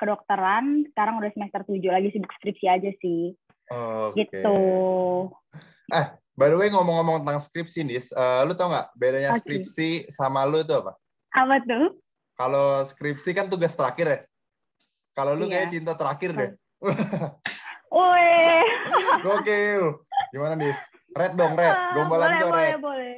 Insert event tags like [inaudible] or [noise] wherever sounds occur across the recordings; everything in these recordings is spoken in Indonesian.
kedokteran. Sekarang udah semester 7 lagi sibuk skripsi aja sih. Oke. Gitu. Eh, by the way ngomong-ngomong tentang skripsi nih, uh, lu tau nggak bedanya skripsi sama lu itu apa? Apa tuh? Kalau skripsi kan tugas terakhir ya. Kalau lu Iya. kayak cinta terakhir deh. [laughs] Woi. Gokil. Gimana nih? Red dong, red. Ah, [laughs] Gombalan boleh, gue boleh, red. boleh.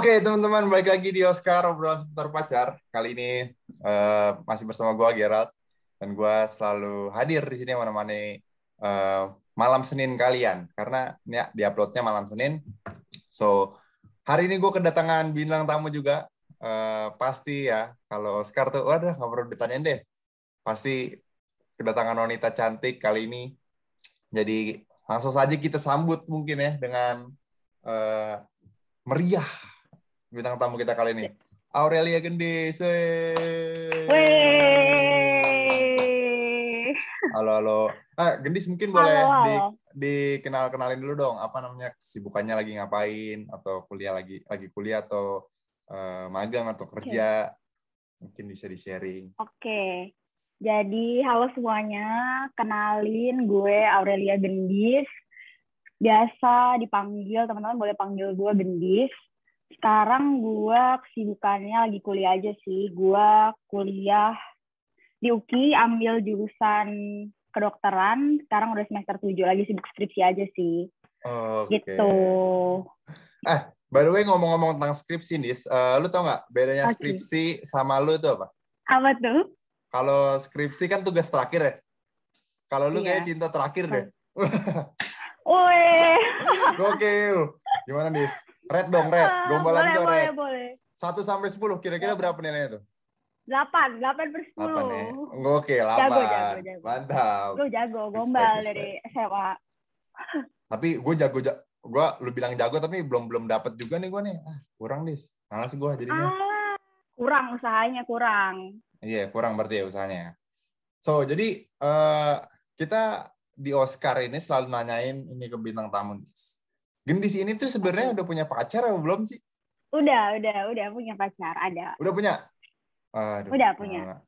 Oke teman-teman, balik lagi di Oscar obrolan seputar pacar. Kali ini eh, masih bersama gue Gerald dan gue selalu hadir di sini menemani eh, malam Senin kalian karena ya, di uploadnya malam Senin. So hari ini gue kedatangan bintang tamu juga. Eh, pasti ya kalau Oscar tuh, waduh nggak perlu ditanyain deh. Pasti kedatangan wanita cantik kali ini. Jadi langsung saja kita sambut mungkin ya dengan eh, meriah bintang tamu kita kali ini. Aurelia Gendis. Halo, halo. Ah, Gendis mungkin boleh Halo, di, dikenal-kenalin dulu dong. Apa namanya kesibukannya lagi ngapain atau kuliah lagi lagi kuliah atau eh, magang atau kerja. Mungkin bisa di-sharing. Oke. Jadi, halo semuanya. Kenalin gue Aurelia Gendis. Biasa dipanggil, teman-teman boleh panggil gue Gendis. Sekarang gue kesibukannya lagi kuliah aja sih. Gue kuliah di UKI, ambil jurusan kedokteran. Sekarang udah semester 7 lagi sibuk skripsi aja sih. Oke. Gitu. By the way, ngomong-ngomong tentang skripsi, Nis, eh, lu tau nggak bedanya Oke. skripsi sama lu itu apa? Apa tuh? Kalau skripsi kan tugas terakhir ya. Kalau lu Iya. kayak cinta terakhir deh. Woi. [laughs] Gokil. Gimana, Nis? Red dong, red. Gombalan boleh, gue boleh, red. boleh. 1 sampai 10 kira-kira berapa nilainya tuh? 8, 8 per 10. 8 ya. Oke, 8. Jago, jago, jago. Mantap. Gue jago, gombal respect. dari SMA. [laughs] Tapi gue jago gue lu bilang jago tapi belum belum dapat juga nih gue nih. Ah, kurang, Dis. Malas gue jadinya. Ah, kurang usahanya, kurang. Iya, kurang berarti ya usahanya. So, jadi eh, kita di Oscar ini selalu nanyain ini ke bintang tamu. Dis. Gendis ini tuh sebenarnya udah punya pacar atau belum sih? Udah, udah, udah punya pacar, ada. Udah punya? Aduh, Udah punya. eh,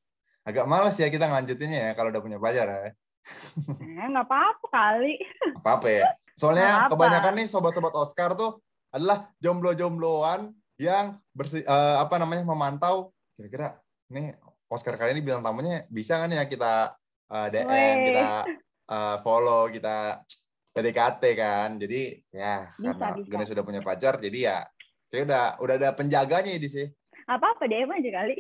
Agak males ya kita nganjutinnya ya kalau udah punya pacar ya. [laughs] Eh, nggak apa-apa kali. Apa-apa ya. Soalnya apa. kebanyakan nih sobat-sobat Oscar tuh adalah jomblo-jombloan yang bersi, eh, apa namanya memantau kira-kira nih Oscar kali ini bilang tamunya bisa kan ya kita eh, DM, Weh. kita eh, follow, kita PDKT kan. Jadi ya Bisa, karena bisa. Ganes sudah punya pacar jadi ya kayak udah udah ada penjaganya ya di sih. Apa-apa DM aja kali.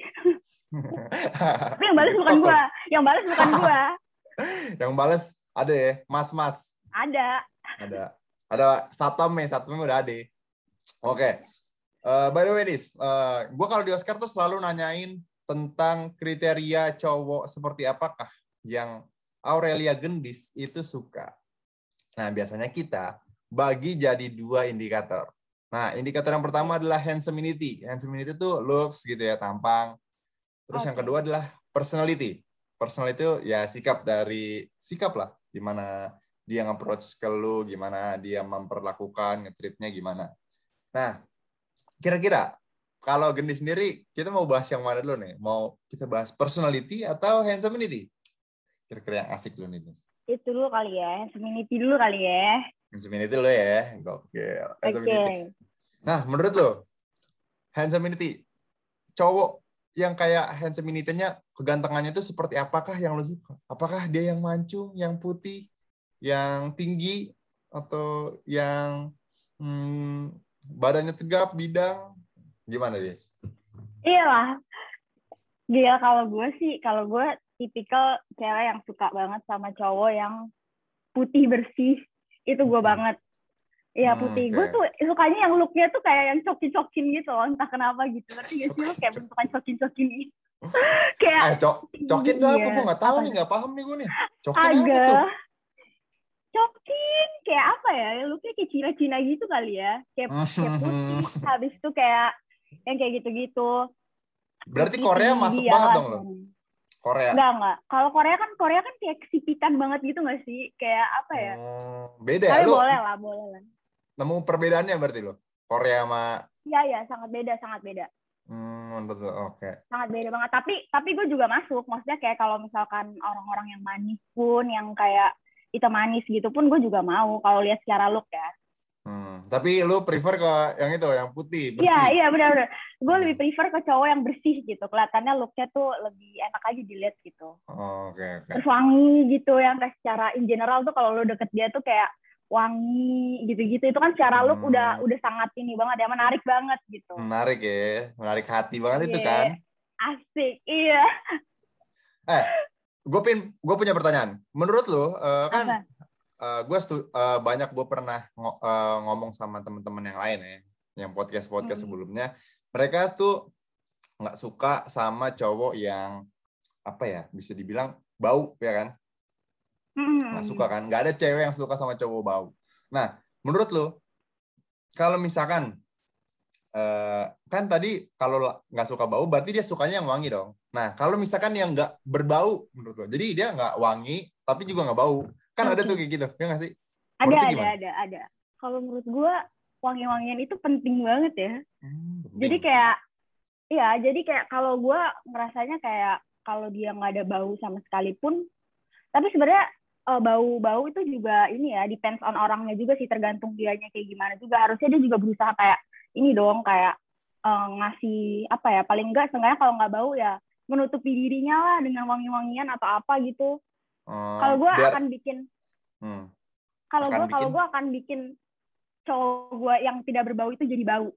[laughs] Tapi yang balas bukan gua. Yang balas bukan [laughs] gua. yang bales ada ya, mas-mas. Ada. ada ada satpam ya satpam udah ada oke Eh, by the way nis gue kalau di Oscar tuh selalu nanyain tentang kriteria cowok seperti apakah yang Aurelia Gendis itu suka nah biasanya kita bagi jadi dua indikator nah indikator yang pertama adalah handsomeity handsomeity itu looks gitu ya tampang terus yang Oke. kedua adalah personality personality itu ya sikap dari sikap lah gimana dia nge-approach ke lu, gimana dia memperlakukan, nge-treatnya gimana. Nah, kira-kira kalau Gendi sendiri, kita mau bahas yang mana dulu nih? Mau kita bahas personality atau handsomeity? Kira-kira yang asik dulu nih, Nis. Itu dulu kali ya. Community dulu kali ya. Handsomeity dulu ya. Gokil. Oke. Handsomeity. Nah, menurut lo, handsomeity, cowok yang kayak handsomeity-nya, kegantengannya itu seperti apakah yang lo suka? Apakah dia yang mancung, yang putih, yang tinggi, atau yang hmm, badannya tegap, bidang? Gimana, Des? Iya lah. Gila kalau gue sih, kalau gue tipikal cewek yang suka banget sama cowok yang putih bersih. Itu gue banget. Iya Hmm, putih. oke. Gue tuh sukanya yang looknya tuh kayak yang cokin-cokin gitu loh. Entah kenapa gitu. Ngerti gak sih lo kayak bentukan cokin-cokin gitu. [laughs] kayak Eh, cok, cokin tuh apa? Iya. Gue nggak tahu Apa? nih, nggak paham nih gue nih. Cokin apa tuh? agak cokin kayak apa ya looknya kayak Cina-Cina gitu kali ya kayak, kayak putih [laughs] habis itu kayak yang kayak gitu-gitu Berarti Korea masuk banget dong lo. Korea. Enggak, enggak. Kalau Korea kan Korea kan kayak kesipitan banget gitu nggak sih? Kayak apa ya? Oh, beda ya Tapi lu boleh lah, boleh lah. nemu perbedaannya berarti lo. Korea sama Iya, iya, sangat beda, sangat beda. hmm, lo, oke. Sangat beda banget. Tapi tapi gue juga masuk. Maksudnya kayak kalau misalkan orang-orang yang manis pun, yang kayak itu manis gitu pun gue juga mau kalau lihat secara look ya. Hmm, tapi lu prefer ke yang itu, yang putih, bersih. Iya, iya benar-benar. Gue lebih prefer ke cowok yang bersih gitu. Kelihatannya looknya tuh lebih enak aja dilihat gitu. Oh, Oke, oke. Terus wangi gitu yang kayak secara in general tuh kalau lo deket dia tuh kayak wangi gitu-gitu itu kan secara look Hmm. udah udah sangat ini banget ya menarik banget gitu. Menarik ya, menarik hati banget itu Iya. kan. Asik, iya. Gue pin, gue punya pertanyaan. Menurut lo, eh, kan Apa? Gue banyak gue pernah ngo- eh, ngomong sama teman-teman yang lain ya, yang podcast podcast Hmm. sebelumnya, mereka tuh nggak suka sama cowok yang apa ya, bisa dibilang bau ya kan? Hmm. nggak suka kan nggak ada cewek yang suka sama cowok bau nah menurut lo kalau misalkan eh, kan tadi kalau la- nggak suka bau berarti dia sukanya yang wangi dong nah kalau misalkan yang nggak berbau menurut lo jadi dia nggak wangi tapi juga nggak bau kan ada tuh kayak gitu ya nggak sih Ada, ada, ada, ada. Kalau menurut gue wangi-wangian itu penting banget ya. Hmm, Jadi kayak, iya, jadi kayak kalau gue ngerasanya kayak kalau dia nggak ada bau sama sekalipun, tapi sebenarnya eh, bau-bau itu juga ini ya, depends on orangnya juga sih, tergantung dianya kayak gimana juga. Harusnya dia juga berusaha kayak ini dong, kayak eh, ngasih apa ya, paling enggak seenggaknya kalau nggak bau ya menutupi dirinya lah dengan wangi-wangian atau apa gitu. Oh, Kalau gue biar- akan bikin hmm. kalau gue kalau gue akan bikin cowok gue yang tidak berbau itu jadi bau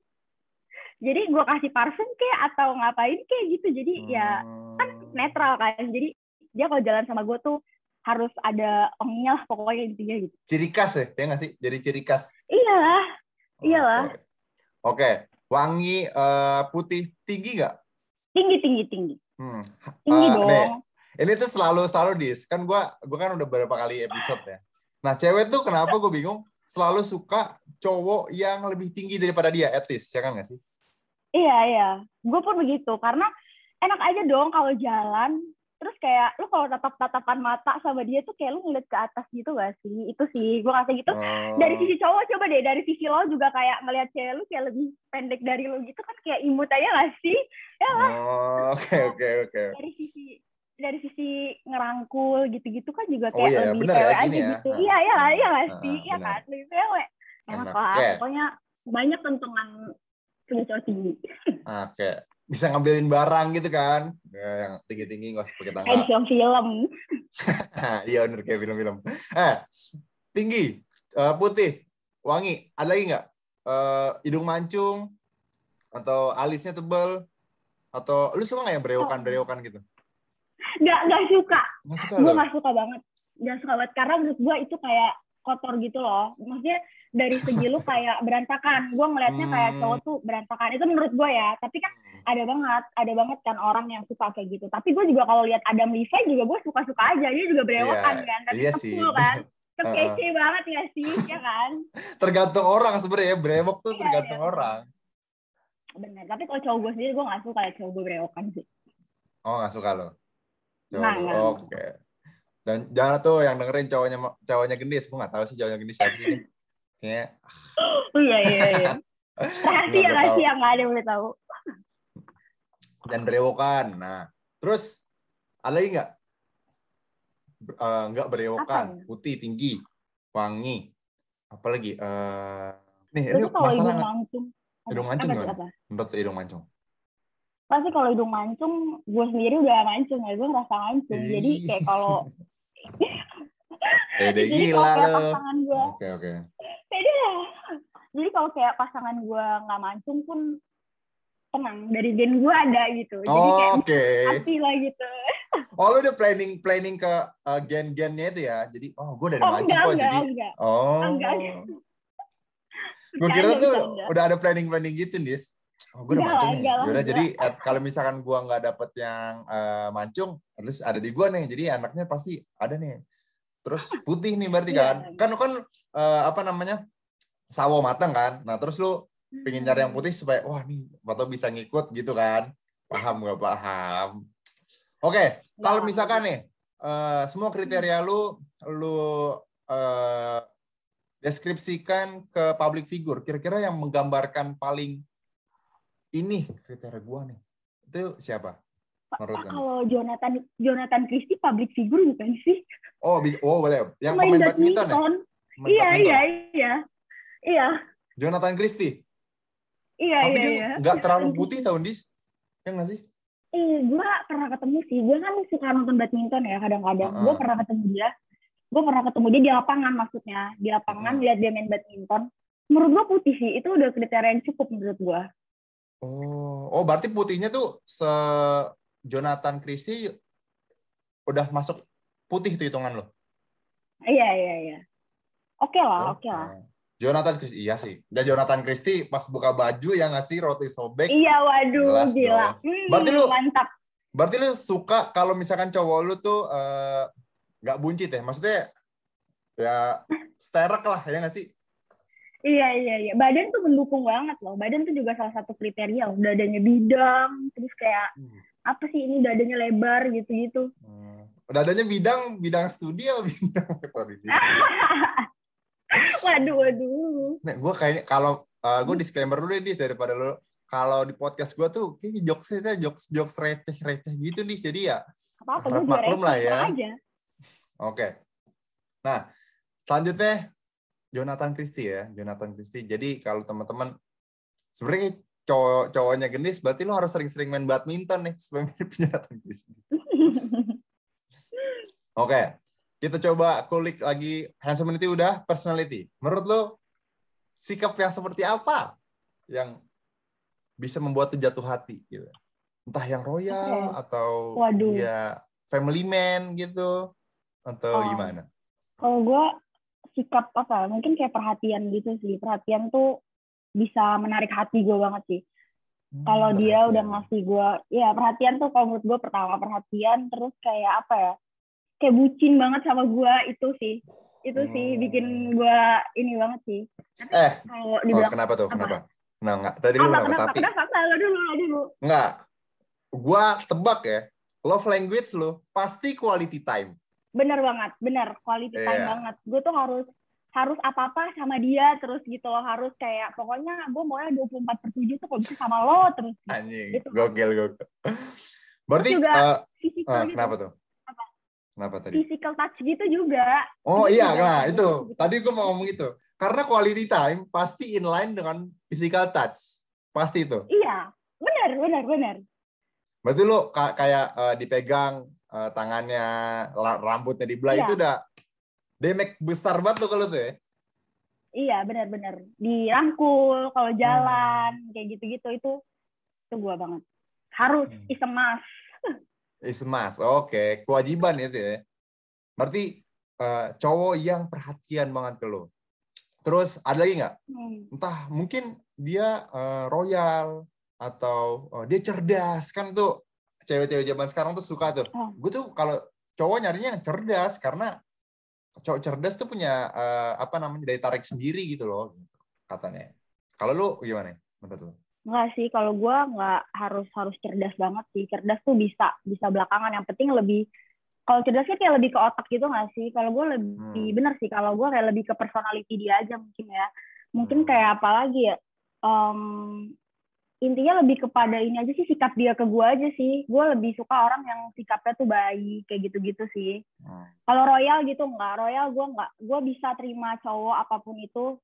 jadi gue kasih parfum kayak atau ngapain kayak gitu jadi ya kan Hmm. netral kan jadi dia kalau jalan sama gue tuh harus ada wanginya lah pokoknya intinya gitu ciri khas ya ya nggak sih jadi ciri khas iyalah Iyalah. Oke. oke wangi eh, putih tinggi nggak tinggi tinggi tinggi hmm. tinggi Eh, dong nih, ini tuh selalu selalu dis kan gua gua kan udah beberapa kali episode ya. Nah cewek tuh kenapa gue bingung? Selalu suka cowok yang lebih tinggi daripada dia etis ya kan nggak sih? Iya iya. Gue pun begitu karena enak aja dong kalau jalan. Terus kayak lu kalau tatap tatapan mata sama dia tuh kayak lu ngeliat ke atas gitu gak sih? Itu sih gue ngerasa gitu. Oh. dari sisi cowok coba deh dari sisi lo juga kayak ngeliat cewek lu kayak lebih pendek dari lo gitu kan kayak imut aja gak sih? Oh, oke oke oke. Dari sisi dari sisi ngerangkul gitu-gitu kan juga Oh kayak iya, lebih bener ya, cewek gini aja ya. gitu. Ah, iya iya lah iya gak ah, sih iya kan lebih cewek. Enak Enak. lah Oke. pokoknya banyak tentungan cowok tinggi. [laughs] Oke. Bisa ngambilin barang gitu kan? Ya, yang tinggi tinggi nggak usah pakai kayak tangga film-film. [laughs] Iya bener kayak film-film. Eh tinggi eh, putih wangi ada lagi nggak? Eh, hidung mancung atau alisnya tebel atau lu suka nggak yang berewokan berewokan gitu nggak nggak suka. Nggak suka gue nggak suka banget. Nggak suka banget. Karena menurut gue itu kayak kotor gitu loh. Maksudnya dari segi lu kayak berantakan. Gue ngelihatnya kayak Hmm. cowok tuh berantakan. Itu menurut gue ya. Tapi kan ada banget. Ada banget kan orang yang suka kayak gitu. Tapi gue juga kalau lihat Adam Levi juga gue suka suka aja. Dia juga berewokan Iya, kan. Tapi iya kecil sih. kan. [laughs] Kece banget ya sih ya kan? [laughs] Tergantung orang sebenarnya brewok tuh Iya, tergantung iya. orang. Benar tapi kalau cowok gue sendiri gue nggak suka ya cowok gue berewokan sih. Oh nggak suka lo Nggak. oke. Dan jangan tuh yang dengerin cowoknya cowoknya gendis. Gue nggak tahu sih cowoknya gendis siapa sih. Kayaknya oh, iya iya iya. [laughs] Rahasia rahasia nggak ada yang boleh tahu. Dan berewokan nah. Terus ada lagi nggak? Eh, nggak berewokan. Apa ya? putih tinggi wangi. Apalagi eh nih ini kalau hidung masalah mancung. Hidung mancung gimana? menurut hidung mancung pasti kalau hidung mancung gue sendiri udah mancung ya gue ngerasa mancung. Jadi Ih. kayak kalau [laughs] [laughs] jadi gila kalau kayak lo pasangan gue. Oke oke. Lah. jadi kalau kayak pasangan gue nggak mancung pun tenang dari gen gue ada gitu. Jadi kayak Oh, oke. hati lah gitu. [laughs] Oh lu udah planning planning ke eh, gen-gennya itu ya? Jadi oh gue udah ada oh mancung enggak kok enggak jadi enggak. Oh. Enggak. gue kira tuh bercanda. udah ada planning planning gitu dis oh gue udah mancung lah, nih Yaudah, jadi kalau misalkan gue nggak dapet yang eh, mancung terus ada di gue nih jadi anaknya pasti ada nih terus [laughs] putih nih berarti Iya. kan. Kan lu kan eh, apa namanya? sawo matang kan. Nah, terus lu pengen nyari yang putih supaya wah nih foto bisa ngikut gitu kan. Paham gak paham? Oke, kalau Nah. misalkan nih eh, semua kriteria lu lu eh, deskripsikan ke public figure, kira-kira yang menggambarkan paling ini kriteria gua nih. Itu siapa? Menurut Pak, kamu? kalau Jonathan Jonathan Christie public figure bukan sih? Oh, bisa, oh boleh. Yang Main pemain badminton ya? Pemain Iya badminton. iya iya. Iya. Jonathan Christie. Iya Tapi iya dia iya. nggak terlalu putih tahun dis. Ya nggak sih? Eh, gue pernah ketemu sih. Gue kan suka nonton badminton ya kadang-kadang. Heeh. Gue pernah ketemu dia. Gue pernah ketemu dia di lapangan maksudnya. Di lapangan Heeh. lihat dia main badminton. Menurut gue putih sih. Itu udah kriteria yang cukup menurut gue. Oh, oh berarti putihnya tuh se Jonathan Christie udah masuk putih tuh hitungan lo. Iya iya iya. Oke lah, oke lah. Jonathan Christie, iya sih. Dan Jonathan Christie pas buka baju ya nggak sih roti sobek. Iya, waduh, Jelas gila. Hmm, Berarti lu- mantap. Berarti lu suka kalau misalkan cowok lu tuh eh, nggak buncit ya? Maksudnya ya sterek lah ya nggak sih? Iya iya iya. Badan tuh mendukung banget loh. Badan tuh juga salah satu kriteria loh. Dadanya bidang, terus kayak apa sih ini dadanya lebar gitu-gitu. Hmm. Dadanya bidang bidang studi apa bidang [laughs] [laughs] waduh waduh. Nek, gue kayaknya kalau gue disclaimer dulu deh Dis, daripada lo kalau di podcast gue tuh kayaknya jokesnya jokes jokes receh receh gitu nih jadi ya gue juga maklum lah ya. oke nah selanjutnya Jonathan Christie ya Jonathan Christie jadi kalau teman-teman sebenarnya cowok cowoknya gendis berarti lo harus sering-sering main badminton nih supaya mirip [laughs] Jonathan Christie [laughs] oke kita coba kulik lagi handsomeity udah personality menurut lo sikap yang seperti apa yang bisa membuat tuh jatuh hati gitu entah yang royal Oke. atau Waduh. dia family man gitu atau Oh. gimana Kalau gue sikap apa? Mungkin kayak perhatian gitu sih. Perhatian tuh bisa menarik hati gue banget sih. Kalau Hmm, dia perhatian. udah ngasih gue, ya perhatian tuh kalau menurut gue pertama perhatian, terus kayak apa ya? Kayak bucin banget sama gue itu sih. Itu sih Hmm. bikin gue ini banget sih. eh Kalau oh, dibilang kenapa tuh apa? kenapa nah enggak tadi lu apa kenapa kenapa tapi kenapa kenapa Lo dulu lo dulu. enggak gua tebak ya love language lu pasti quality time Bener banget, bener. Quality time Iya. banget. Gue tuh harus harus apa-apa sama dia terus gitu. Loh harus kayak pokoknya gue maunya 24 per 7 tuh kalau bisa sama lo terus anjing Gitu. gokil gokil. Berarti juga eh, gitu. kenapa tuh? Apa? kenapa tadi? Physical touch gitu juga. Oh Itu iya juga. nah gitu. itu. Tadi gua mau ngomong itu karena quality time pasti in line dengan physical touch. Pasti itu. Iya. Benar benar benar berarti lu ka- kayak eh, dipegang eh, tangannya rambutnya dibelah Iya. itu udah damage besar banget tuh kalau tuh ya iya benar benar dirangkul kalau Hmm. jalan kayak gitu gitu itu itu gue banget harus Hmm. is a must Is mas, oke, kewajiban itu ya. Berarti eh, cowok yang perhatian banget ke lo. Terus ada lagi nggak? Hmm. Entah mungkin dia eh, royal atau oh, dia cerdas kan tuh cewek-cewek zaman sekarang tuh suka tuh. Oh. Gue tuh kalau cowok nyarinya yang cerdas karena cowok cerdas tuh punya eh, apa namanya daya tarik sendiri gitu loh, gitu, katanya. Kalau lu gimana? Menurut lu? Enggak sih, kalau gue nggak harus harus cerdas banget sih. Cerdas tuh bisa bisa belakangan. Yang penting lebih kalau cerdasnya kayak lebih ke otak gitu nggak sih? Kalau gue lebih Hmm. bener sih. Kalau gue kayak lebih ke personality dia aja mungkin ya. Mungkin Hmm. kayak apa lagi ya? Em, intinya lebih kepada ini aja sih sikap dia ke gue aja sih. Gue lebih suka orang yang sikapnya tuh baik kayak gitu-gitu sih. Hmm. Kalau royal gitu nggak, royal gue nggak, gue bisa terima cowok apa pun itu.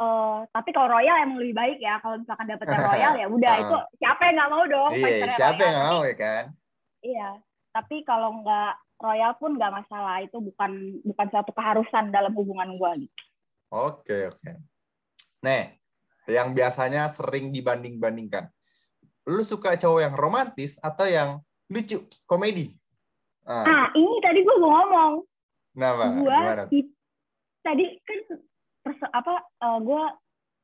Eh, tapi kalau royal emang lebih baik ya. Kalau misalkan dapetnya [laughs] royal ya udah Ah. itu siapa yang nggak mau dong? Iya, siapa royal. yang nggak mau ya kan? Iya. Tapi kalau nggak royal pun nggak masalah. Itu bukan bukan suatu keharusan dalam hubungan gue. Gitu. Oke, oke. Nih, yang biasanya sering dibanding-bandingkan. Lu suka cowok yang romantis atau yang lucu, komedi? Ah, Ah, ini tadi gue mau ngomong. kenapa? Gue Gimana? tadi kan perse- apa? gue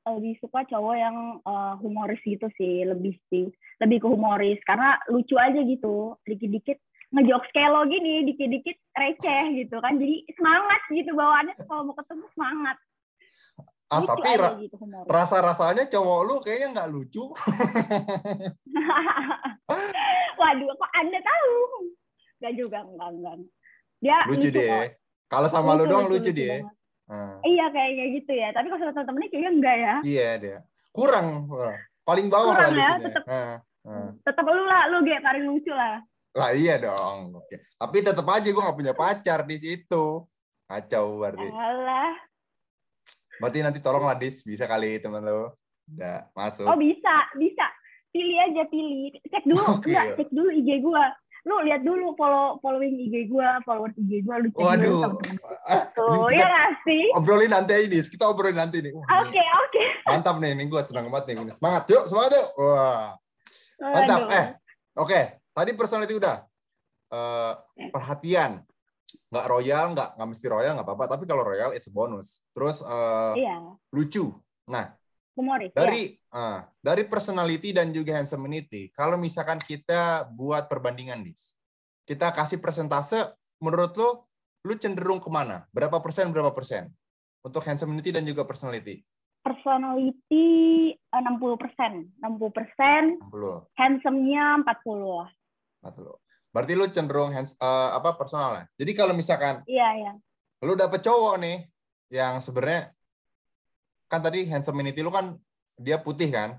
lebih suka cowok yang eh, humoris gitu sih, lebih sih, lebih ke humoris karena lucu aja gitu. Dikit-dikit ngejokes kayak lo gini dikit-dikit receh gitu kan jadi semangat gitu bawaannya kalau mau ketemu semangat ah Lucu tapi aja ra- gitu humornya. rasa rasanya cowok lu kayaknya nggak lucu. [laughs] Waduh kok anda tahu? Gak juga enggak enggak dia lucu deh. kalau sama lu doang lucu, lucu, lucu dia. Hmm. iya kayaknya gitu ya. Tapi kalau sama temen-temennya kayaknya enggak ya. Iya dia. Kurang paling bawah Kurang lah ya, lucunya. tetep. Heeh, heeh. tetap lu lah lu kayak paling lucu lah. Lah iya dong. Oke. Tapi tetap aja gue nggak punya pacar di situ. Kacau berarti. Alah berarti nanti tolong lah dis bisa kali temen lo udah masuk. Oh bisa bisa. Pilih aja pilih. Cek dulu. [laughs] Oke. enggak cek dulu IG gua. Lu lihat dulu follow following IG gua followers IG gua lu cek dulu waduh. temen-temen. Ah, [laughs] tuh ini ya kita nggak sih? obrolin nanti ini kita obrolin nanti nih. Wah, oke ini oke mantap nih ini gue senang banget nih semangat yuk semangat yuk. Wah. Mantap Aduh. eh oke. Tadi personality udah. Eh, perhatian nggak royal nggak nggak mesti royal nggak apa-apa. Tapi kalau royal it's a bonus. Terus eh, iya. lucu. Nah humoris ya. dari ah, dari personality dan juga handsomeity kalau misalkan kita buat perbandingan dis kita kasih persentase menurut lo lu cenderung ke mana? Berapa persen berapa persen? Untuk handsomeity dan juga personality. Personality eh, 60 persen. 60 persen. 60 handsome-nya 40 lah 40 berarti lu cenderung hands eh, apa personal ya jadi kalau misalkan iya iya. lu dapet cowok nih yang sebenarnya kan tadi handsomeity lu kan dia putih kan?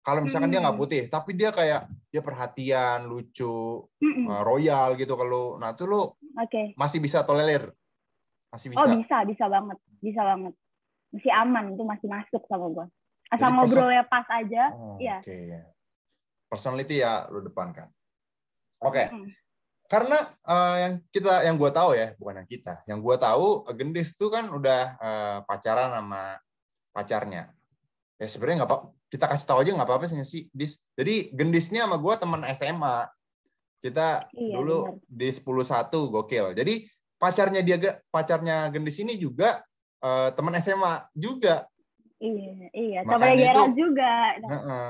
Kalau misalkan dia nggak Hmm. putih tapi dia kayak dia perhatian lucu Mm-mm. uh, royal gitu kalau nah itu lu oke. masih bisa tolerir? Masih bisa oh bisa? bisa banget bisa banget. Masih aman itu masih masuk sama gua. Asal ngobrolnya pas aja Oh, iya. oke. Personality ya lu depankan oke. Mm. karena eh, yang kita yang gua tahu ya bukan yang kita yang gua tahu gendis tuh kan udah eh, pacaran sama pacarnya. Ya sebenarnya nggak apa kita kasih tahu aja nggak apa-apa sih dis jadi gendisnya sama gua teman SMA kita Iya, dulu benar. di 10 gokil. Jadi pacarnya dia pacarnya gendis ini juga eh, teman SMA juga. Iya iya. Gerald itu- juga. Heeh.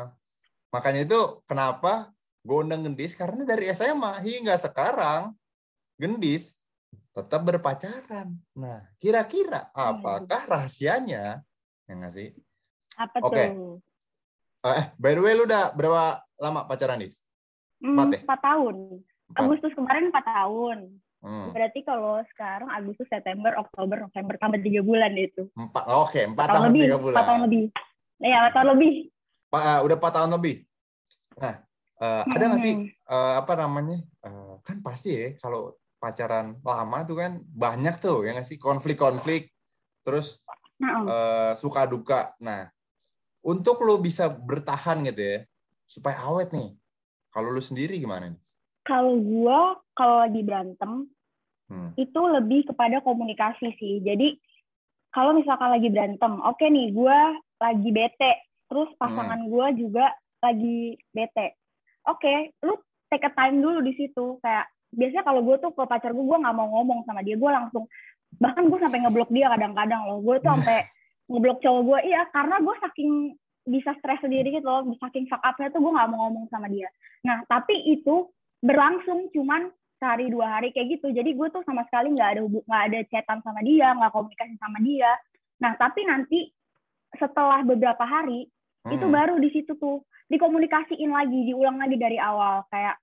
Makanya itu kenapa gue undang Gendis karena dari SMA hingga sekarang Gendis tetap berpacaran. Nah, kira-kira apakah rahasianya? Ya nggak sih? apa Oke. tuh Eh, by the way, lu udah berapa lama pacaran, Dis? Hmm, Empat ya? empat tahun Empat. Agustus kemarin empat tahun Hmm, berarti kalau sekarang Agustus September Oktober November tambah tiga bulan itu empat. Oke, empat tahun tahun lebih tiga bulan. empat tahun lebih iya empat tahun lebih Pa- eh, udah empat tahun lebih. Nah, eh, ada nggak sih Hmm. eh, apa namanya? eh, kan pasti ya kalau pacaran lama tuh kan banyak tuh ya nggak sih konflik-konflik. Terus eh, suka duka. Nah, untuk lo bisa bertahan gitu ya, supaya awet nih. Kalau lo sendiri gimana nih? kalau gua kalau lagi berantem Hmm. itu lebih kepada komunikasi sih. Jadi kalau misalkan lagi berantem, oke nih gua lagi bete, terus pasangan gua juga lagi bete. Oke, lu take a time dulu di situ. Kayak biasanya kalau gue tuh ke pacar gue, gue nggak mau ngomong sama dia, gue langsung bahkan gue sampai ngeblok dia kadang-kadang loh. Gue tuh sampai [laughs] ngeblok cowok gue, iya karena gue saking bisa stres sendiri gitu loh, saking fuck up-nya tuh gue nggak mau ngomong sama dia. Nah tapi itu berlangsung cuman sehari dua hari kayak gitu jadi gue tuh sama sekali nggak ada hubung nggak ada chatan sama dia nggak komunikasi sama dia nah tapi nanti setelah beberapa hari itu Hmm. baru di situ tuh. Dikomunikasiin lagi diulang lagi dari awal. Kayak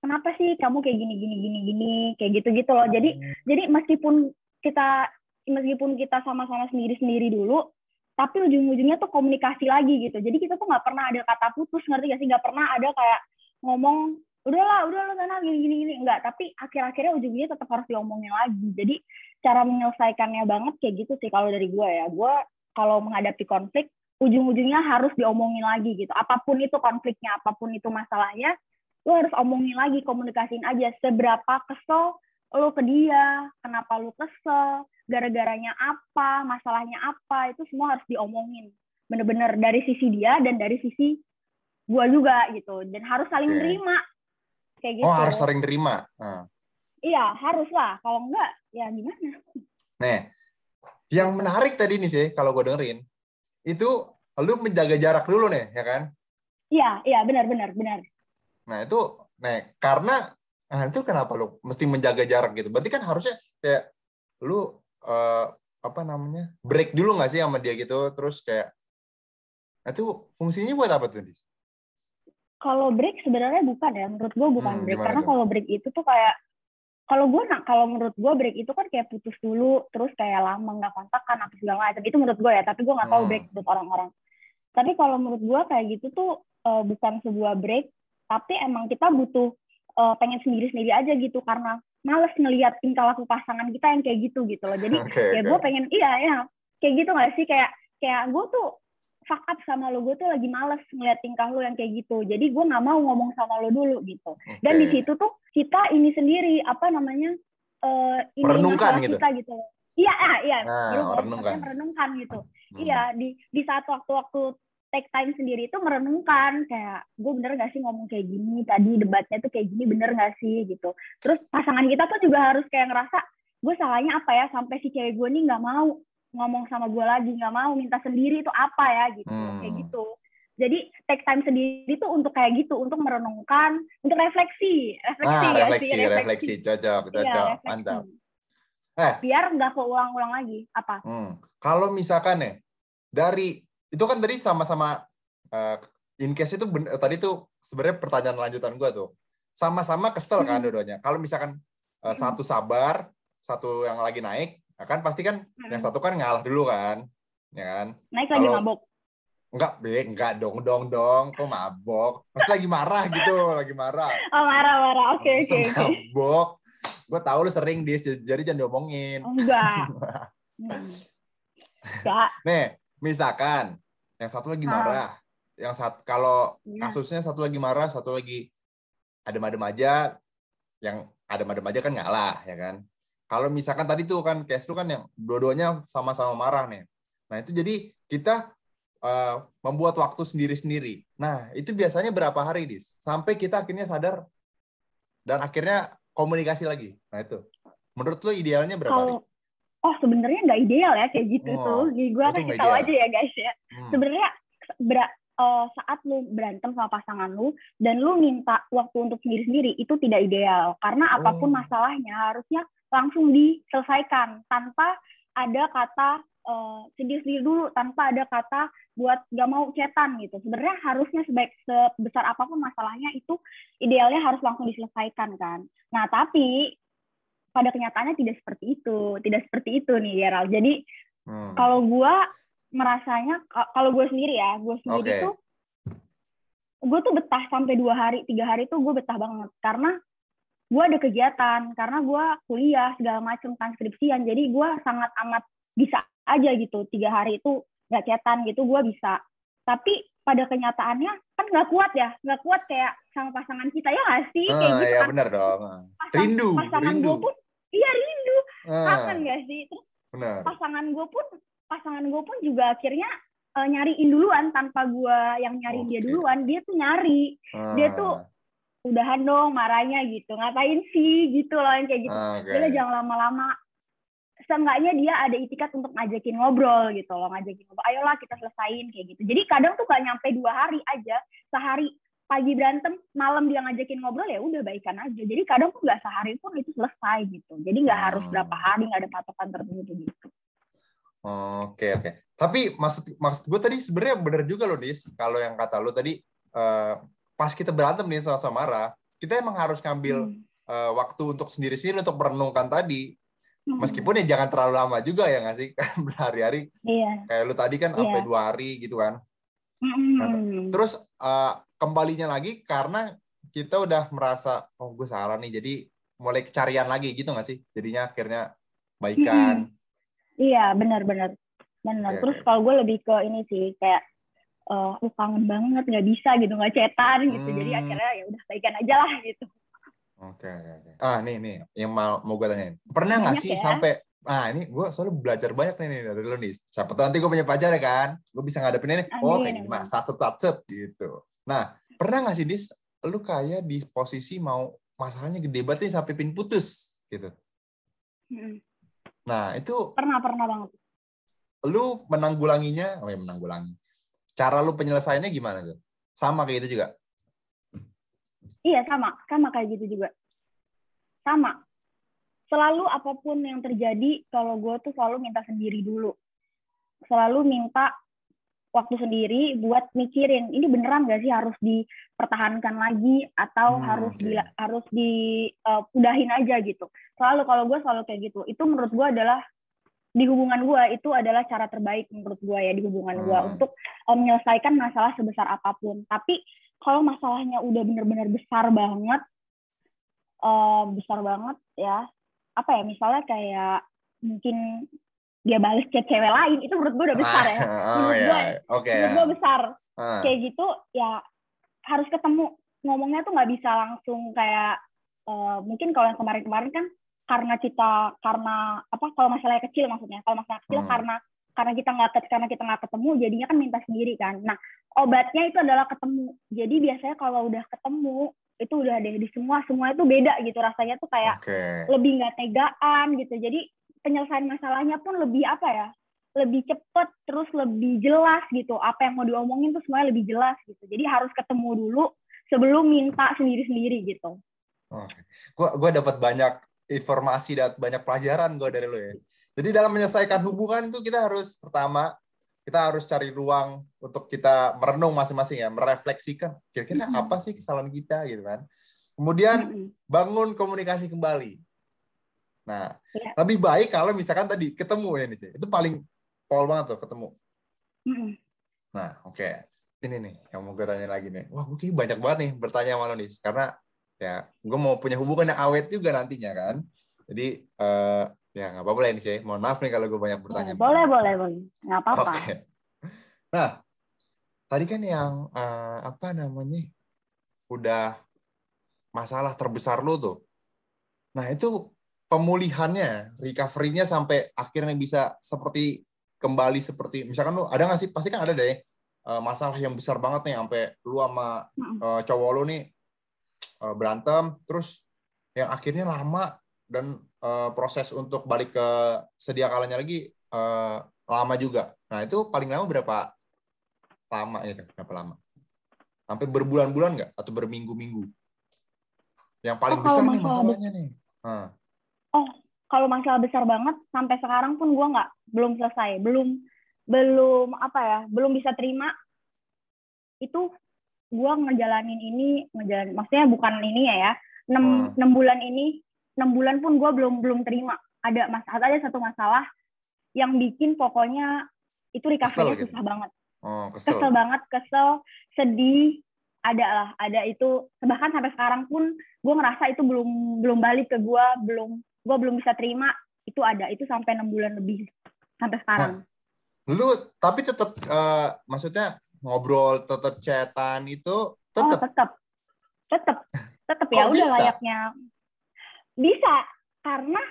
kenapa sih kamu kayak gini gini gini gini? Kayak gitu gitu loh. Jadi jadi meskipun kita meskipun kita sama-sama sendiri-sendiri dulu tapi ujung-ujungnya tuh komunikasi lagi gitu. Jadi kita tuh nggak pernah ada kata putus ngerti gak sih? Nggak pernah ada kayak ngomong udahlah udah lo sana gini gini gini. Enggak tapi akhir-akhirnya ujungnya tetap harus diomongin lagi. Jadi cara menyelesaikannya banget kayak gitu sih kalau dari gue ya. Gue kalau menghadapi konflik ujung-ujungnya harus diomongin lagi gitu. Apa pun itu konfliknya apa pun itu masalahnya lo harus omongin lagi komunikasiin aja seberapa kesel lo ke dia kenapa lo kesel gara-garanya apa masalahnya apa itu semua harus diomongin. Bener-bener dari sisi dia dan dari sisi gua juga gitu. Dan harus saling Oke. menerima kayak gitu. Oh, harus sering terima. Nah. iya harus lah. Kalau enggak ya gimana? Nih, yang menarik tadi nih sih, kalau gue dengerin, itu lu menjaga jarak dulu nih, ya kan? iya iya benar benar benar Nah, itu, nih, karena Nah, itu kenapa lu mesti menjaga jarak gitu? Berarti kan harusnya kayak lu uh, apa namanya? break dulu nggak sih sama dia gitu terus kayak nah, itu fungsinya buat apa tuh, Dis? Kalau break sebenarnya bukan ya, menurut gue bukan Hmm, break karena kalau break itu tuh kayak kalau gue nak kalau menurut gue break itu kan kayak putus dulu terus kayak lama nggak kontakkan apa segala macam. Itu menurut gue ya tapi gue nggak tahu Hmm. break menurut orang-orang. Tapi kalau menurut gue kayak gitu tuh eh, bukan sebuah break tapi emang kita butuh eh, pengen sendiri-sendiri aja gitu. Karena males ngelihat tingkah laku pasangan kita yang kayak gitu gitu loh. Jadi [laughs] Oke, ya oke. gue pengen iya ya kayak gitu nggak sih? Kayak kayak gue tuh fuck up sama lo gue tuh lagi males ngeliat tingkah lo yang kayak gitu. Jadi gue nggak mau ngomong sama lo dulu gitu. Dan Oke. di situ tuh kita ini sendiri apa namanya eh ini Merenungkan gitu. kita gitu. Iya ah, iya. Nah, merenungkan. merenungkan gitu. Hmm. iya di di saat waktu-waktu take time sendiri itu merenungkan. Kayak gue bener gak sih ngomong kayak gini? Tadi debatnya tuh kayak gini bener gak sih? gitu. Terus pasangan kita tuh juga harus kayak ngerasa gue salahnya apa ya? Sampai si cewek gue nih nggak mau ngomong sama gue lagi nggak mau minta sendiri itu apa ya gitu Hmm. kayak gitu jadi take time sendiri tuh untuk kayak gitu untuk merenungkan untuk refleksi refleksi Ah, ya refleksi, sih refleksi, cocok, Iya, cocok, refleksi. mantap. Eh, biar nggak keulang-ulang lagi apa Hmm. Kalau misalkan nih dari itu kan tadi sama-sama eh, in case itu ben- tadi tuh sebenarnya pertanyaan lanjutan gua tuh sama-sama kesel kan Hmm. dua-duanya. Kalau misalkan eh, Hmm. satu sabar, satu yang lagi naik, ya kan pasti kan yang Hmm. satu kan ngalah dulu kan, ya kan? naik lagi Kalau- mabok Enggak, be, enggak dong, dong, dong, kok mabok? Pasti lagi marah gitu, lagi marah. oh marah-marah oke Masa oke oke Mabok. Gue tahu lu sering dis, jadi jangan diomongin. Oh, enggak [laughs] enggak Nih, misalkan yang satu lagi Ah. marah, yang satu kalau Iya. kasusnya satu lagi marah, satu lagi adem-adem aja, yang adem-adem aja kan ngalah, ya kan? Kalau misalkan tadi tuh kan case lu kan yang dua-duanya sama-sama marah nih. Nah itu jadi kita eh, membuat waktu sendiri-sendiri. Nah itu biasanya berapa hari dis? Sampai kita akhirnya sadar dan akhirnya komunikasi lagi. Nah itu, menurut lu idealnya berapa hari? kalau oh sebenarnya nggak ideal ya kayak gitu Oh, tuh gue itu kasih nggak tahu aja ya guys ya Hmm. sebenarnya eh, saat lu berantem sama pasangan lu dan lu minta waktu untuk sendiri-sendiri itu tidak ideal karena Oh. apa pun masalahnya harusnya langsung diselesaikan tanpa ada kata eh, sendiri-sendiri dulu tanpa ada kata buat gak mau cetan gitu sebenarnya harusnya sebaik sebesar apa pun masalahnya itu idealnya harus langsung diselesaikan kan nah tapi pada kenyataannya tidak seperti itu tidak seperti itu nih Gerald jadi Hmm. kalau gue merasanya ka- kalau gue sendiri ya gue sendiri Oke. tuh gue tuh betah sampai dua hari tiga hari tuh gue betah banget karena gue ada kegiatan karena gue kuliah segala macam transkripsian jadi gue sangat amat bisa aja gitu tiga hari itu nggak cetan gitu gue bisa. Tapi pada kenyataannya kan nggak kuat ya nggak kuat kayak sama pasangan kita ya nggak sih? Kayak Ah, gitu ya kan. benar dong. Pasang- Rindu, pasangan rindu. gue pun iya rindu. Ah, kangen gak sih? Terus benar. pasangan gue pun pasangan gue pun juga akhirnya eh, nyariin duluan tanpa gue yang nyariin dia Oke. duluan. Dia tuh nyari. Dia Ah, tuh udahan dong marahnya gitu ngapain sih gitu loh yang kayak gitu oke. Udah jangan lama-lama seenggaknya dia ada itikat untuk ngajakin ngobrol gitu loh ngajakin ngobrol ayolah kita selesain kayak gitu jadi kadang tuh gak nyampe dua hari aja sehari pagi berantem malam dia ngajakin ngobrol ya udah baikan aja jadi kadang tuh nggak sehari pun itu selesai gitu jadi nggak harus Hmm. berapa hari nggak ada patokan tertentu gitu Oke oke. Tapi maksud maksud gue tadi sebenarnya benar juga loh Dis. Kalau yang kata lu tadi eh, pas kita berantem nih sama-sama marah, kita emang harus ngambil Hmm. eh, waktu untuk sendiri-sendiri untuk merenungkan tadi. Hmm. Meskipun ya jangan terlalu lama juga ya nggak sih? [laughs] Kan berhari-hari iya kayak lu tadi kan sampai Iya. dua hari gitu kan. Hmm. Terus eh, kembalinya lagi karena kita udah merasa oh gue salah nih jadi mulai kecarian lagi gitu nggak sih? Jadinya akhirnya baikan. Iya, benar-benar. Benar. Oke, Terus kalau gue lebih ke ini sih kayak eh uh, kangen banget nggak bisa gitu nggak cetan gitu. Jadi Hmm. akhirnya ya udah baikan aja lah gitu. Oke, oke, oke. Ah, nih, nih, yang mau, mau gue tanyain. Pernah nggak sih ya. sampai, ah ini gue soalnya belajar banyak nih, nih dari lu nih. Siapa tahu nanti gue punya pacar ya kan? Gue bisa ngadepin ini, oh kayak gini mah, satset, satset, gitu. Nah, pernah nggak sih, Dis, lu kayak di posisi mau masalahnya gede banget nih sampai pin putus, gitu. Mm. Nah, itu Pernah pernah banget. lu menanggulanginya, oh ya menanggulangi. Cara lu penyelesaiannya gimana tuh? Sama kayak gitu juga? Iya sama sama kayak gitu juga. sama selalu apa pun yang terjadi kalau gue tuh selalu minta sendiri dulu selalu minta waktu sendiri buat mikirin ini beneran gak sih harus dipertahankan lagi atau hmm, harus okay. di harus di uh, udahin aja gitu selalu kalau gue selalu kayak gitu itu menurut gue adalah di hubungan gue itu adalah cara terbaik menurut gue ya di hubungan hmm. gue untuk um, menyelesaikan masalah sebesar apa pun tapi kalau masalahnya udah bener-bener besar banget uh, besar banget ya apa ya misalnya kayak mungkin dia balas chat cewek lain itu menurut gue udah besar ya [laughs] oh, menurut yeah. gue okay, menurut gue besar uh. kayak gitu ya harus ketemu ngomongnya tuh nggak bisa langsung kayak uh, mungkin kalau yang kemarin-kemarin kan karena kita karena apa kalau masalahnya kecil maksudnya. Kalau masalah kecil hmm. karena karena kita nggak karena kita nggak ketemu jadinya kan minta sendiri kan. Nah obatnya itu adalah ketemu. Jadi biasanya kalau udah ketemu itu udah ada di semua semua itu beda gitu. Rasanya tuh kayak okay. lebih nggak tegaan gitu. Jadi penyelesaian masalahnya pun lebih apa ya lebih cepet terus lebih jelas gitu. Apa yang mau diomongin tuh semuanya lebih jelas gitu. Jadi harus ketemu dulu sebelum minta sendiri sendiri gitu. Oke, gua gua dapat banyak informasi dan banyak pelajaran gue dari lo ya. Jadi dalam menyelesaikan hubungan itu kita harus pertama kita harus cari ruang untuk kita merenung masing-masing ya, merefleksikan kira-kira mm -hmm. apa sih kesalahan kita gitu kan. Kemudian mm -hmm. bangun komunikasi kembali. Nah, yeah. lebih baik kalau misalkan tadi ketemu ya nih sih. Itu paling pol banget tuh ketemu. Mm -hmm. Nah, oke. Okay. Ini nih yang mau gue tanya lagi nih. Wah, gue banyak banget nih bertanya sama lo nih. Karena ya gue mau punya hubungan yang awet juga nantinya kan. Jadi uh, Ya nggak apa-apa ini sih. Mohon maaf nih kalau gue banyak bertanya. boleh, boleh, boleh. Nggak apa-apa. Okay. Nah, tadi kan yang uh, apa namanya udah masalah terbesar lo tuh. Nah itu pemulihannya, recovery-nya sampai akhirnya bisa seperti kembali seperti misalkan lo ada nggak sih pasti kan ada deh uh, masalah yang besar banget nih sampai lu sama uh, cowok lu nih uh, berantem terus yang akhirnya lama dan uh, proses untuk balik ke sedia kalanya lagi uh, lama juga. Nah itu paling lama berapa lama itu? Berapa lama? Sampai berbulan-bulan nggak? Atau berminggu-minggu? Yang paling oh, besar nih masalahnya nih. Hmm. Oh, kalau masalah besar banget sampai sekarang pun gue nggak belum selesai, belum belum apa ya, belum bisa terima itu gue ngejalanin ini ngejalanin maksudnya bukan ini ya ya enam hmm. bulan ini enam bulan pun gue belum belum terima ada masalah ada satu masalah yang bikin pokoknya itu recovery-nya gitu. susah banget oh, kesel. kesel banget kesel sedih ada lah ada itu bahkan sampai sekarang pun gue ngerasa itu belum belum balik ke gue belum gue belum bisa terima itu ada itu sampai enam bulan lebih sampai sekarang nah, lu tapi tetap uh, eh, maksudnya ngobrol tetap chatan itu tetap oh, tetap tetap tetap [laughs] ya udah layaknya. Bisa karena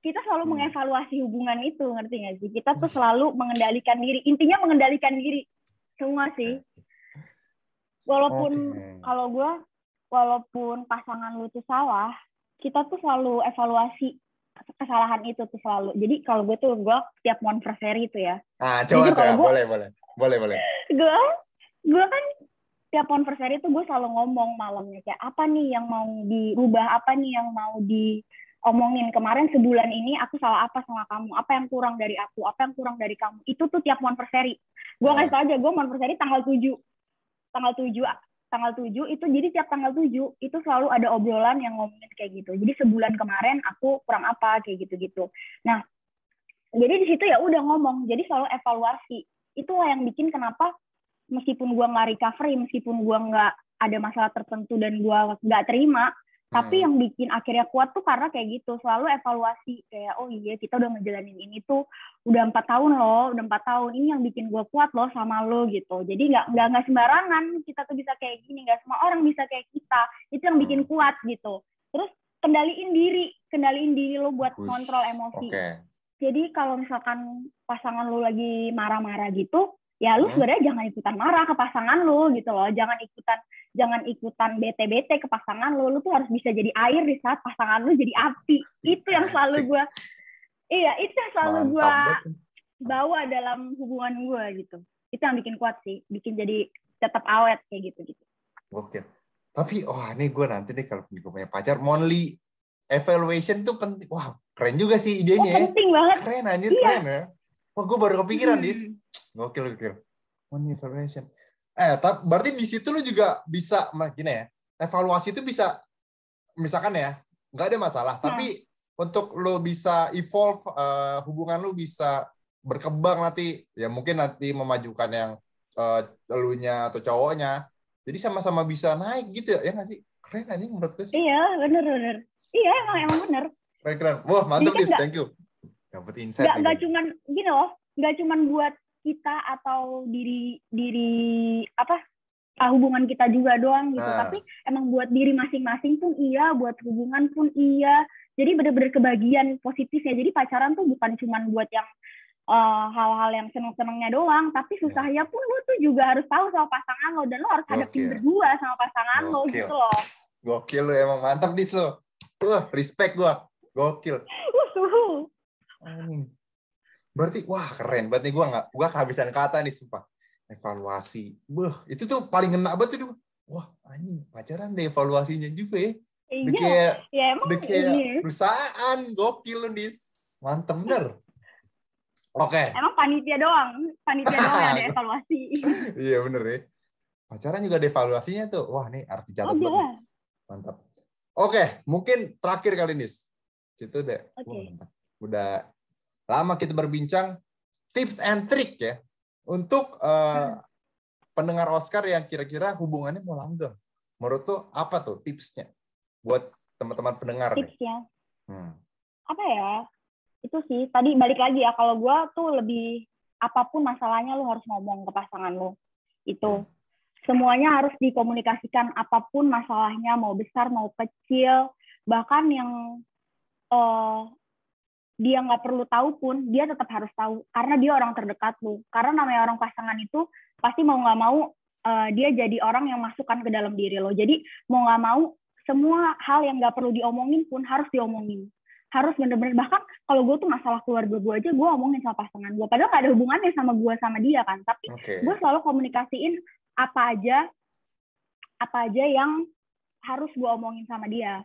kita selalu hmm. mengevaluasi hubungan itu ngerti nggak sih? Kita tuh selalu mengendalikan diri. Intinya mengendalikan diri. Semua sih. Walaupun okay. kalau gue walaupun pasangan lu tuh salah kita tuh selalu evaluasi kesalahan itu tuh selalu. Jadi kalau gue tuh gue tiap monversary itu ya. Ah coba tuh ya, boleh boleh boleh boleh. Gue gue kan tiap anniversary itu gue selalu ngomong malamnya kayak apa nih yang mau dirubah? Apa nih yang mau diomongin? Kemarin sebulan ini aku salah apa sama kamu? Apa yang kurang dari aku? Apa yang kurang dari kamu? Itu tuh tiap anniversary gue oh. ngasih tau aja gue anniversary tanggal 7 tanggal 7 tanggal 7 itu jadi tiap tanggal 7 itu selalu ada obrolan yang ngomongin kayak gitu. Jadi sebulan kemarin aku kurang apa kayak gitu-gitu. Nah jadi di situ ya udah ngomong. Jadi selalu evaluasi itulah yang bikin kenapa meskipun gue nggak recovery meskipun gue nggak ada masalah tertentu dan gue nggak terima tapi hmm. yang bikin akhirnya kuat tuh karena kayak gitu selalu evaluasi kayak oh iya kita udah ngejalanin ini tuh udah empat tahun loh udah empat tahun ini yang bikin gue kuat loh sama lo gitu jadi nggak nggak nggak sembarangan kita tuh bisa kayak gini nggak semua orang bisa kayak kita itu yang bikin hmm. kuat gitu terus kendaliin diri kendaliin diri lo buat Ush. kontrol emosi okay. Jadi kalau misalkan pasangan lo lagi marah-marah gitu ya lu hmm. sebenarnya jangan ikutan marah ke pasangan lu gitu loh. Jangan ikutan jangan ikutan bete-bete ke pasangan lu. Lu tuh harus bisa jadi air di saat pasangan lu jadi api. Itu yang selalu gue iya itu yang selalu gue bawa dalam hubungan gue gitu. Itu yang bikin kuat sih bikin jadi tetap awet kayak gitu gitu oke. Tapi oh ini gue nanti nih kalau gue punya pacar monly evaluation tuh penting. Wah, keren juga sih Oh, idenya. ya. penting banget. Keren anjir, Iya. keren ya. Wah, gue baru kepikiran, Hmm. Dis. Gokil, gokil. Evaluation. Eh, tapi berarti di situ lu juga bisa, gini ya, evaluasi itu bisa, misalkan ya, nggak ada masalah. Hmm. Tapi untuk lu bisa evolve, eh, hubungan lu bisa berkembang nanti, ya mungkin nanti memajukan yang eh, elunya atau cowoknya. Jadi sama-sama bisa naik gitu ya, ya nggak sih? Keren anjing menurut gue sih. Iya, bener bener. Iya, emang emang bener. Keren, keren. Wah, mantap, Dis. nggak- Thank you. Dapat insight. Nggak nih, nggak cuman gini loh, nggak cuman buat kita atau diri diri apa ah, hubungan kita juga doang gitu, Nah. tapi emang buat diri masing-masing pun iya, buat hubungan pun iya. Jadi bener-bener kebagian positifnya. Jadi pacaran tuh bukan cuman buat yang eh, hal-hal yang seneng-senengnya doang, tapi Iya. susahnya pun lu tuh juga harus tahu sama pasangan lo dan lo harus hadapin berdua sama pasangan lo Gokil. gitu loh. Gokil lu emang mantap dis lo. Wah, respect gua. Gokil. Uhuh. Anjing. Berarti wah keren. Berarti gua nggak gua kehabisan kata nih sumpah. Evaluasi. Beuh, itu tuh paling ngena banget tuh. Wah, anjing, pacaran deh evaluasinya juga ya. Iya, kayak ya emang kayak iya. perusahaan. Gokil lu dis. Mantep bener. Oke. Emang panitia doang, panitia doang yang ada [laughs] evaluasi. Iya bener ya. Pacaran juga ada evaluasinya tuh. Wah, nih harus dicatat Ada. banget. Mantap. Oke, mungkin terakhir kali Nis. Itu wah, mantap. udah lama kita berbincang tips and trick ya untuk eh, pendengar Oscar yang kira-kira hubungannya mau langgeng. Menurut tuh apa tuh tipsnya buat teman-teman pendengar nih? Tipsnya Hmm. apa ya? Itu sih tadi balik lagi ya kalau gue tuh lebih apa pun masalahnya lu harus ngomong ke pasangan lu. Itu Hmm. semuanya harus dikomunikasikan apa pun masalahnya mau besar mau kecil bahkan yang eh, dia nggak perlu tahu pun dia tetap harus tahu. Karena dia orang terdekat lu karena namanya orang pasangan itu pasti mau nggak mau eh, dia jadi orang yang masukkan ke dalam diri lo. Jadi mau nggak mau semua hal yang nggak perlu diomongin pun harus diomongin. Harus bener-bener bahkan kalau gue tuh masalah keluarga gue aja gue omongin sama pasangan gue padahal gak ada hubungannya sama gue sama dia kan. Tapi Oke. gue selalu komunikasiin apa aja apa aja yang harus gue omongin sama dia.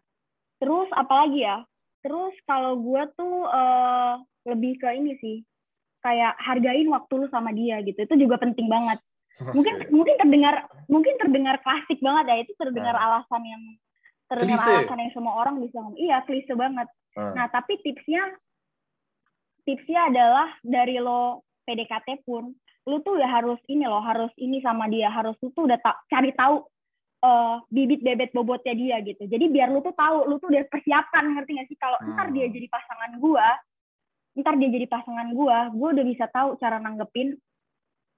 Terus apalagi ya terus kalau gue tuh eh, lebih ke ini sih kayak hargain waktu lu sama dia gitu. Itu juga penting banget. [laughs] Mungkin mungkin terdengar mungkin terdengar klasik banget ya. Itu terdengar Ah. alasan yang terdengar Klise. alasan yang semua orang bisa ngomong. Iya klise banget. Hmm. Nah, tapi tipsnya tipsnya adalah dari lo PDKT pun, lu tuh udah harus ini loh, harus ini sama dia, harus lu tuh udah ta- cari tahu eh, bibit bebet bobotnya dia gitu. Jadi biar lu tuh tahu, lu tuh udah persiapan ngerti gak sih kalau ntar dia Hmm. jadi pasangan gua, ntar dia jadi pasangan gua, gua udah bisa tahu cara nanggepin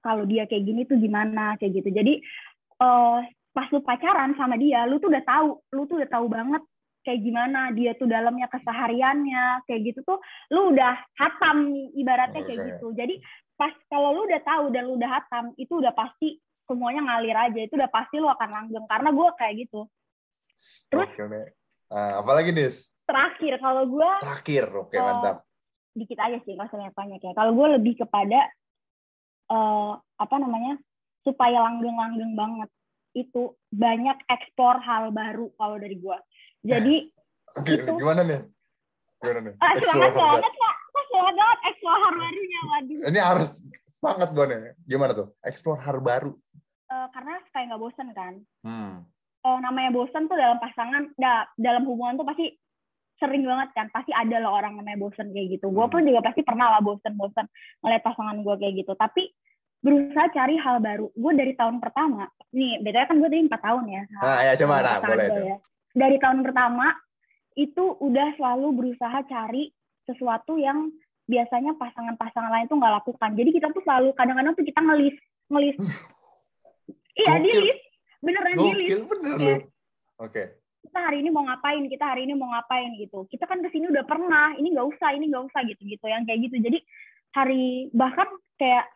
kalau dia kayak gini tuh gimana kayak gitu. Jadi eh, pas lu pacaran sama dia, lu tuh udah tahu, lu tuh udah tahu banget kayak gimana dia tuh dalamnya kesehariannya kayak gitu tuh lu udah hatam ibaratnya kayak Oke. gitu jadi pas kalau lu udah tahu dan lu udah hatam itu udah pasti semuanya ngalir aja itu udah pasti lu akan langgeng karena gue kayak gitu terus- nih. Ah, apalagi Nis? terakhir kalau gue Terakhir, oke Oh. mantap. dikit aja sih nggak usah banyak ya kalau gue lebih kepada eh, apa namanya supaya langgeng-langgeng banget itu banyak eksplor hal baru kalau dari gue jadi [laughs] Oke, Itu. gimana nih? Gimana nih? ah, Explore semangat banget kak semangat banget eksplor hal barunya waduh. Ini harus semangat gue nih. Gimana tuh? Explore hal baru. Eh, karena supaya nggak bosen kan Hmm. Eh, namanya bosen tuh dalam pasangan da- dalam hubungan tuh pasti sering banget kan pasti ada loh orang namanya bosen kayak gitu gue Hmm. pun juga pasti pernah lah bosen-bosen ngeliat pasangan gue kayak gitu tapi berusaha cari hal baru gue dari tahun pertama nih bedanya kan gue tadi empat tahun ya Nah, ya coba nah, boleh tuh. ya. dari tahun pertama itu udah selalu berusaha cari sesuatu yang biasanya pasangan-pasangan lain tuh nggak lakukan. Jadi kita tuh selalu kadang-kadang tuh kita ngelis ngelis [sighs] iya di list. Beneran di list. bener Iya. Oke. kita hari ini mau ngapain kita hari ini mau ngapain gitu. Kita kan ke sini udah pernah ini nggak usah ini nggak usah gitu gitu yang kayak gitu. Jadi hari bahkan kayak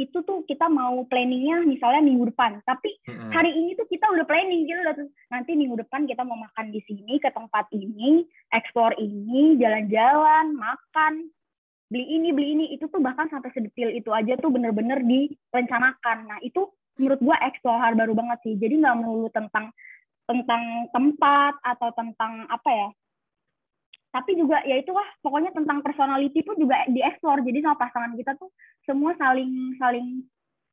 itu tuh kita mau planningnya misalnya minggu depan. Tapi hari ini tuh kita udah planning kita udah nanti minggu depan kita mau makan di sini ke tempat ini eksplor ini jalan-jalan makan beli ini beli ini. Itu tuh bahkan sampai sedetil itu aja tuh bener-bener direncanakan. Nah itu menurut gua eksplor hal baru banget sih. Jadi nggak melulu tentang tentang tempat atau tentang apa ya. Tapi juga ya itu wah pokoknya tentang personality pun juga dieksplor. Jadi sama pasangan kita tuh semua saling saling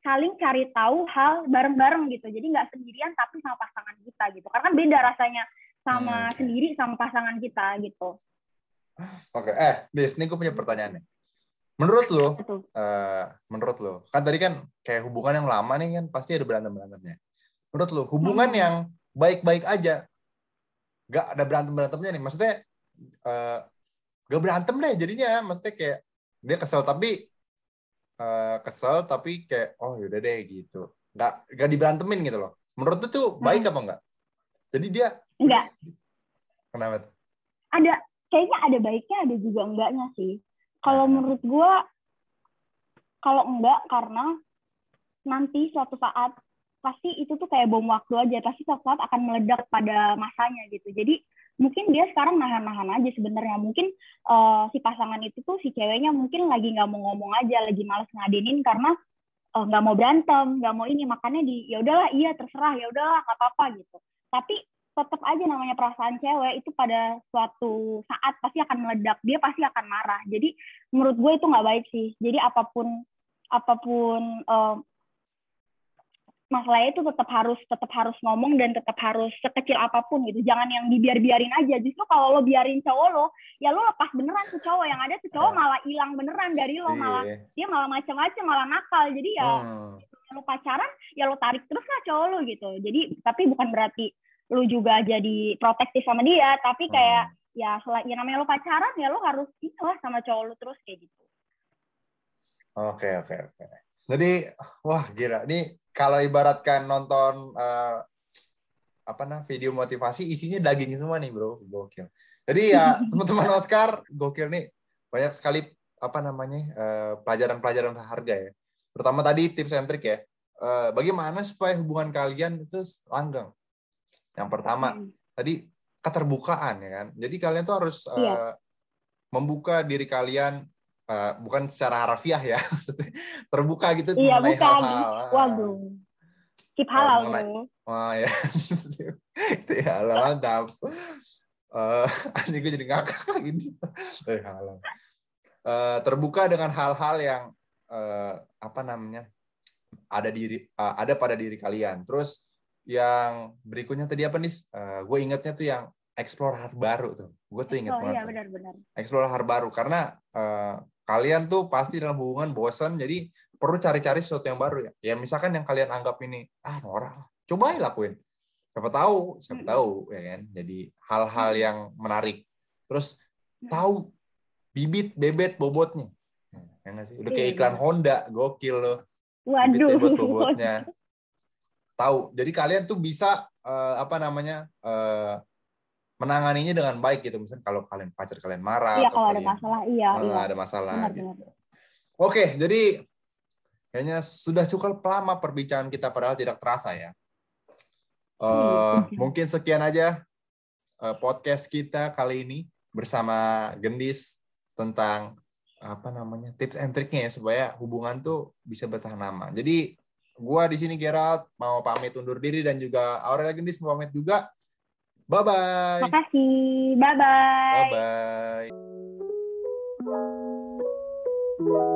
saling cari tahu hal bareng-bareng gitu. Jadi nggak sendirian tapi sama pasangan kita gitu. Karena kan beda rasanya sama hmm. sendiri sama pasangan kita gitu oke eh bis ini gue punya pertanyaan nih. Menurut lo uh, menurut lo kan tadi kan kayak hubungan yang lama nih kan pasti ada berantem berantemnya menurut lo hubungan hmm. yang baik-baik aja gak ada berantem berantemnya nih. Maksudnya uh, gak berantem deh jadinya. Maksudnya kayak dia kesel tapi uh, kesel tapi kayak oh yaudah deh gitu. Nggak nggak diberantemin gitu loh. Menurut tuh tuh baik hmm. apa enggak jadi dia enggak kenapa ada kayaknya ada baiknya ada juga enggaknya sih. Kalau nah. menurut gue kalau enggak karena nanti suatu saat pasti itu tuh kayak bom waktu aja pasti suatu saat akan meledak pada masanya gitu. Jadi mungkin dia sekarang nahan-nahan aja sebenarnya. Mungkin uh, si pasangan itu tuh si ceweknya mungkin lagi nggak mau ngomong aja lagi males ngadenin karena eh, nggak uh, mau berantem nggak mau ini. Makanya di ya udahlah iya terserah ya udahlah nggak apa-apa gitu. Tapi tetap aja namanya perasaan cewek itu pada suatu saat pasti akan meledak dia pasti akan marah. Jadi menurut gue itu nggak baik sih. Jadi apa pun apa pun uh, masalahnya itu tetap harus tetap harus ngomong dan tetap harus sekecil apa pun gitu. Jangan yang dibiar-biarin aja. Justru kalau lo biarin cowok lo ya lo lepas beneran tuh cowok. Yang ada tuh cowok iya. malah hilang beneran dari lo. Malah iya. dia malah macam-macam malah nakal. Jadi ya hmm. lo pacaran ya lo tarik terus lah cowok lo gitu. Jadi tapi bukan berarti lo juga jadi protektif sama dia tapi kayak hmm. ya selain ya namanya lo pacaran ya lo harus itulah sama cowok lo terus kayak gitu. Oke okay, oke okay, oke. Okay. jadi wah gila. Ini kalau ibaratkan nonton uh, apa nah video motivasi isinya daging semua nih bro. Gokil. Jadi ya [laughs] teman-teman Oscar gokil nih. Banyak sekali apa namanya uh, pelajaran-pelajaran berharga ya. Terutama tadi tips and trick ya. Uh, bagaimana supaya hubungan kalian itu langgeng yang pertama hmm. tadi keterbukaan ya kan? Jadi kalian tuh harus uh, iya. membuka diri kalian uh, bukan secara harafiah ya [laughs] terbuka gitu iya, mengenai hal-hal. waduh keep halal uh, mengenai, oh ya. [laughs] Itu ya halal mantap. Uh, [laughs] anjing gue jadi ngakak gini eh halal. Uh, terbuka dengan hal-hal yang uh, apa namanya ada diri uh, ada pada diri kalian. Terus yang berikutnya tadi apa nih uh, gue ingetnya tuh yang explore hal baru tuh. Gue tuh inget oh, banget iya, benar, benar. explore hal baru. Karena uh, kalian tuh pasti dalam hubungan bosan jadi perlu cari-cari sesuatu yang baru ya. Ya misalkan yang kalian anggap ini ah norak lah. Coba lakuin. Siapa tahu siapa tahu ya kan? Jadi hal-hal yang menarik. Terus tahu bibit bebet bobotnya. Ya gak sih? Udah kayak iya, iklan Honda gokil loh. Waduh. bebet bobotnya [laughs] tahu jadi kalian tuh bisa uh, apa namanya uh, menanganinya dengan baik gitu misalnya kalau kalian pacar kalian marah iya kalau ada masalah iya, iya. ada masalah benar, gitu. benar. oke jadi kayaknya sudah cukup lama perbincangan kita padahal tidak terasa ya uh, mungkin sekian aja uh, podcast kita kali ini bersama Gendis tentang apa namanya tips and triknya ya supaya hubungan tuh bisa bertahan lama jadi gua di sini Gerald mau pamit undur diri dan juga Aurelia Gendis mau pamit juga Bye bye. Makasih. Bye bye. Bye bye.